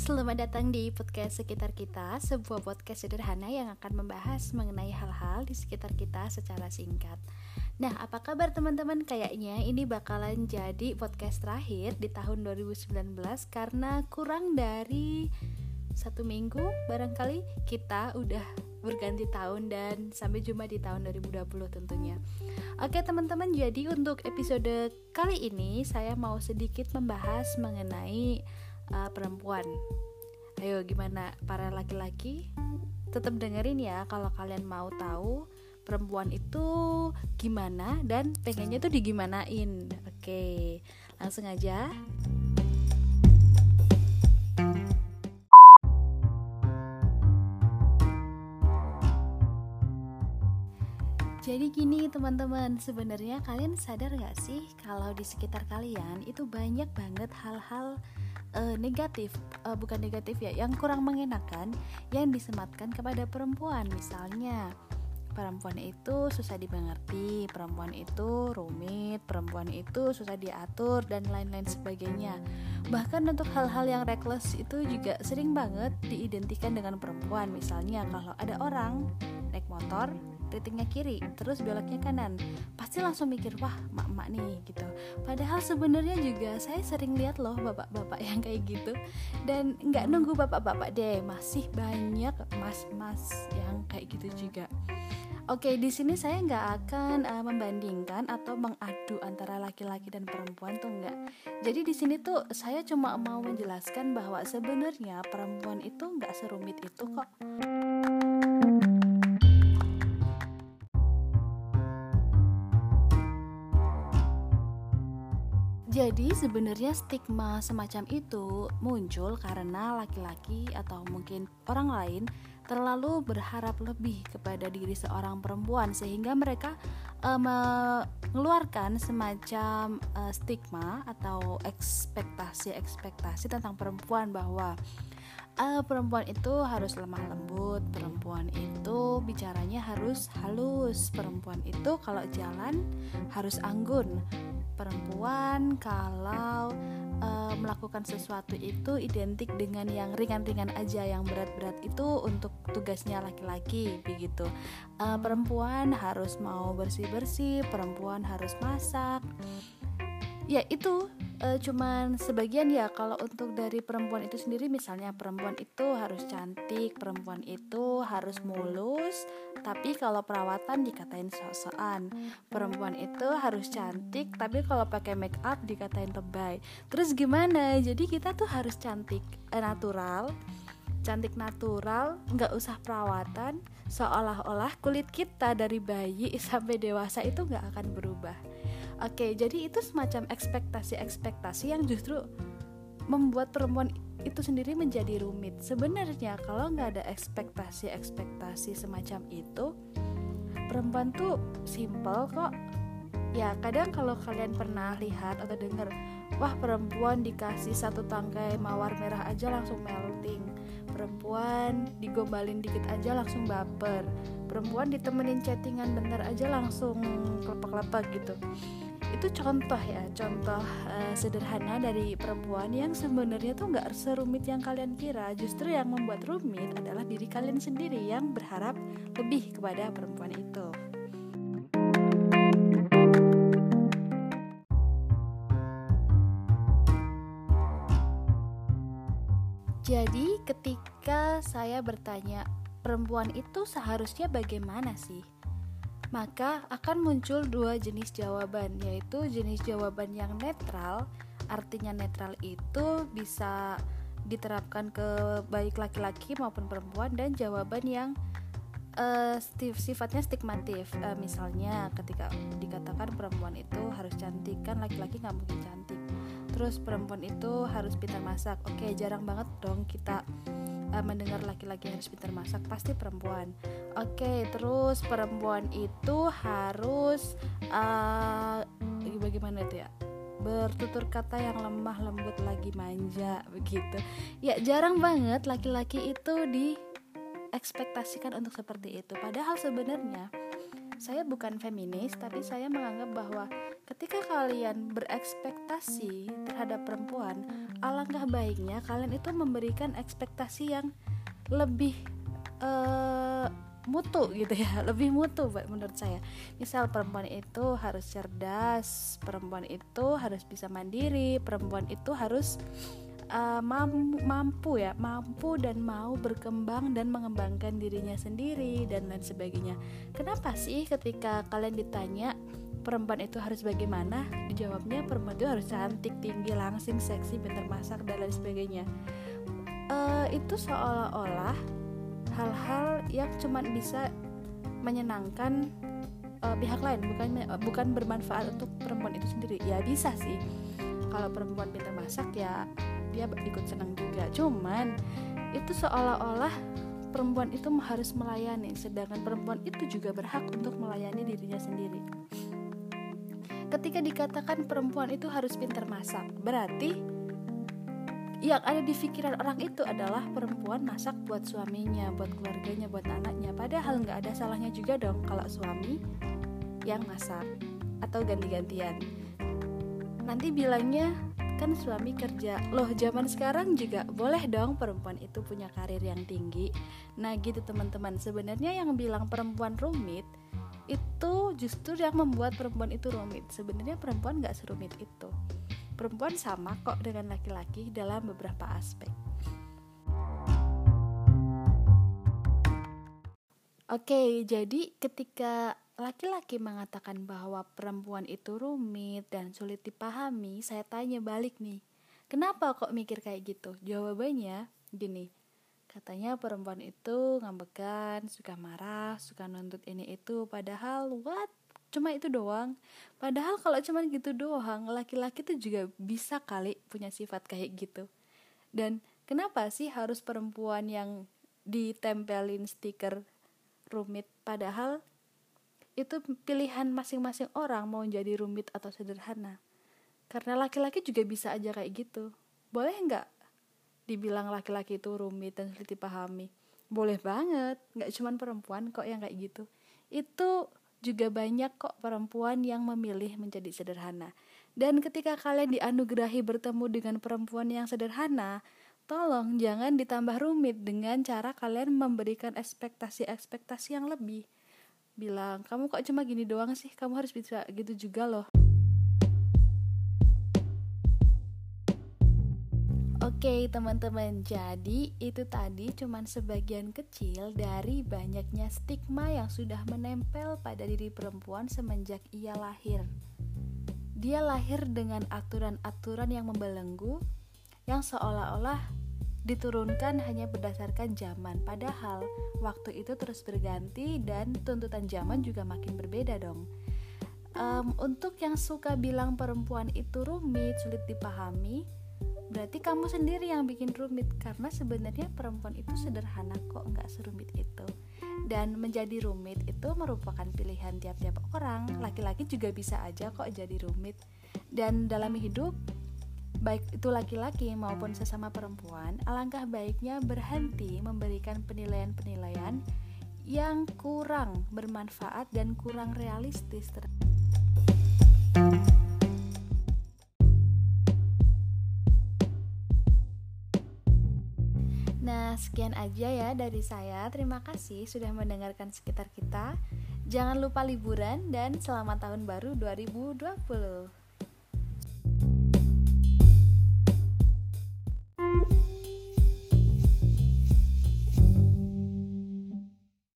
Selamat datang di podcast sekitar kita, sebuah podcast sederhana yang akan membahas mengenai hal-hal di sekitar kita secara singkat. Nah, apa kabar teman-teman? Kayaknya ini bakalan jadi podcast terakhir di tahun 2019 karena kurang dari satu minggu barangkali kita udah berganti tahun dan sampai jumpa di tahun 2020 tentunya. Oke teman-teman, jadi untuk episode kali ini saya mau sedikit membahas mengenai uh, perempuan. Ayo gimana para laki-laki? Tetap dengerin ya kalau kalian mau tahu perempuan itu gimana dan pengennya tuh digimanain. Oke, langsung aja. Jadi gini teman-teman, sebenarnya kalian sadar gak sih kalau di sekitar kalian itu banyak banget hal-hal uh, negatif uh, bukan negatif ya yang kurang mengenakan yang disematkan kepada perempuan misalnya perempuan itu susah dimengerti, perempuan itu rumit, perempuan itu susah diatur dan lain-lain sebagainya. Bahkan untuk hal-hal yang reckless itu juga sering banget diidentikan dengan perempuan. Misalnya kalau ada orang naik motor ratingnya kiri terus beloknya kanan pasti langsung mikir wah mak-mak nih gitu padahal sebenarnya juga saya sering lihat loh bapak-bapak yang kayak gitu dan nggak nunggu bapak-bapak deh masih banyak mas-mas yang kayak gitu juga Oke, di sini saya nggak akan uh, membandingkan atau mengadu antara laki-laki dan perempuan tuh nggak. Jadi di sini tuh saya cuma mau menjelaskan bahwa sebenarnya perempuan itu nggak serumit itu kok. Jadi sebenarnya stigma semacam itu muncul karena laki-laki atau mungkin orang lain terlalu berharap lebih kepada diri seorang perempuan sehingga mereka uh, mengeluarkan semacam uh, stigma atau ekspektasi-ekspektasi tentang perempuan bahwa uh, perempuan itu harus lemah lembut, perempuan itu bicaranya harus halus, perempuan itu kalau jalan harus anggun, perempuan kalau uh, melakukan sesuatu itu identik dengan yang ringan-ringan aja yang berat-berat itu untuk tugasnya laki-laki begitu. Uh, perempuan harus mau bersih-bersih perempuan harus masak. Ya itu uh, cuman sebagian ya. Kalau untuk dari perempuan itu sendiri misalnya perempuan itu harus cantik perempuan itu harus mulus tapi kalau perawatan dikatain sok-sokan perempuan itu harus cantik tapi kalau pakai make up dikatain lebay terus gimana? Jadi kita tuh harus cantik uh, natural. Cantik natural nggak usah perawatan. Seolah-olah kulit kita dari bayi sampai dewasa itu nggak akan berubah. Oke, jadi itu semacam ekspektasi-ekspektasi yang justru membuat perempuan itu sendiri menjadi rumit. Sebenarnya kalau nggak ada ekspektasi-ekspektasi semacam itu, perempuan tuh simple kok. Ya kadang kalau kalian pernah lihat atau dengar, wah perempuan dikasih satu tangkai mawar merah aja langsung melting. Perempuan digombalin dikit aja langsung baper. Perempuan ditemenin chattingan bentar aja langsung kelepak-kelepak gitu itu contoh ya contoh uh, sederhana dari perempuan yang sebenarnya tuh nggak serumit yang kalian kira. Justru yang membuat rumit adalah diri kalian sendiri yang berharap lebih kepada perempuan itu. Jadi ketika saya bertanya perempuan itu seharusnya bagaimana sih maka akan muncul dua jenis jawaban, yaitu jenis jawaban yang netral. Artinya netral itu bisa diterapkan ke baik laki-laki maupun perempuan dan jawaban yang uh, sifatnya stigmatif. Uh, misalnya ketika dikatakan perempuan itu harus cantik, kan laki-laki nggak mungkin cantik. Terus perempuan itu harus pintar masak. Oke, jarang banget dong kita uh, mendengar laki-laki harus pintar masak pasti perempuan. Oke okay, terus perempuan itu harus uh, bagaimana itu ya? Bertutur kata yang lemah lembut lagi manja begitu. Ya jarang banget laki-laki itu di ekspektasikan untuk seperti itu. Padahal sebenarnya saya bukan feminis tapi saya menganggap bahwa ketika kalian berekspektasi terhadap perempuan alangkah baiknya kalian itu memberikan ekspektasi yang lebih uh, mutu gitu ya lebih mutu menurut saya. Misal perempuan itu harus cerdas perempuan itu harus bisa mandiri perempuan itu harus mampu, mampu ya mampu dan mau berkembang dan mengembangkan dirinya sendiri dan lain sebagainya. Kenapa sih ketika kalian ditanya perempuan itu harus bagaimana dijawabnya perempuan itu harus cantik tinggi langsing seksi pintar masak dan lain sebagainya. Uh, itu seolah-olah hal-hal yang cuma bisa menyenangkan uh, pihak lain bukan bukan bermanfaat untuk perempuan itu sendiri. Ya bisa sih. Kalau perempuan pintar masak ya dia ikut senang juga cuman itu seolah-olah perempuan itu harus melayani sedangkan perempuan itu juga berhak untuk melayani dirinya sendiri ketika dikatakan perempuan itu harus pintar masak berarti yang ada di pikiran orang itu adalah perempuan masak buat suaminya, buat keluarganya, buat anaknya. Padahal nggak ada salahnya juga dong kalau suami yang masak atau ganti-gantian. Nanti bilangnya kan suami kerja. Loh, zaman sekarang juga boleh dong perempuan itu punya karir yang tinggi. Nah, gitu teman-teman. Sebenarnya yang bilang perempuan rumit itu justru yang membuat perempuan itu rumit. Sebenarnya perempuan nggak serumit itu perempuan sama kok dengan laki-laki dalam beberapa aspek. Oke, jadi ketika laki-laki mengatakan bahwa perempuan itu rumit dan sulit dipahami, saya tanya balik nih, kenapa kok mikir kayak gitu? Jawabannya gini, katanya perempuan itu ngambekan, suka marah, suka nuntut ini itu, padahal what? cuma itu doang padahal kalau cuma gitu doang laki-laki tuh juga bisa kali punya sifat kayak gitu dan kenapa sih harus perempuan yang ditempelin stiker rumit padahal itu pilihan masing-masing orang mau jadi rumit atau sederhana. Karena laki-laki juga bisa aja kayak gitu. Boleh nggak dibilang laki-laki itu rumit dan sulit dipahami? Boleh banget. Nggak cuman perempuan kok yang kayak gitu. Itu juga banyak kok perempuan yang memilih menjadi sederhana. Dan ketika kalian dianugerahi bertemu dengan perempuan yang sederhana, tolong jangan ditambah rumit dengan cara kalian memberikan ekspektasi-ekspektasi yang lebih. Bilang, kamu kok cuma gini doang sih, kamu harus bisa gitu juga loh. Oke teman-teman, jadi itu tadi cuman sebagian kecil dari banyaknya stigma yang sudah menempel pada diri perempuan semenjak ia lahir. Dia lahir dengan aturan-aturan yang membelenggu, yang seolah-olah diturunkan hanya berdasarkan zaman, padahal waktu itu terus berganti dan tuntutan zaman juga makin berbeda dong. Um, untuk yang suka bilang perempuan itu rumit, sulit dipahami, berarti kamu sendiri yang bikin rumit. Karena sebenarnya perempuan itu sederhana kok nggak serumit itu. Dan menjadi rumit itu merupakan pilihan tiap-tiap orang. Laki-laki juga bisa aja kok jadi rumit. Dan dalam hidup baik itu laki-laki maupun sesama perempuan alangkah baiknya berhenti memberikan penilaian-penilaian yang kurang bermanfaat dan kurang realistis terhadap sekian aja ya dari saya. Terima kasih sudah mendengarkan sekitar kita. Jangan lupa liburan dan selamat tahun baru 2020.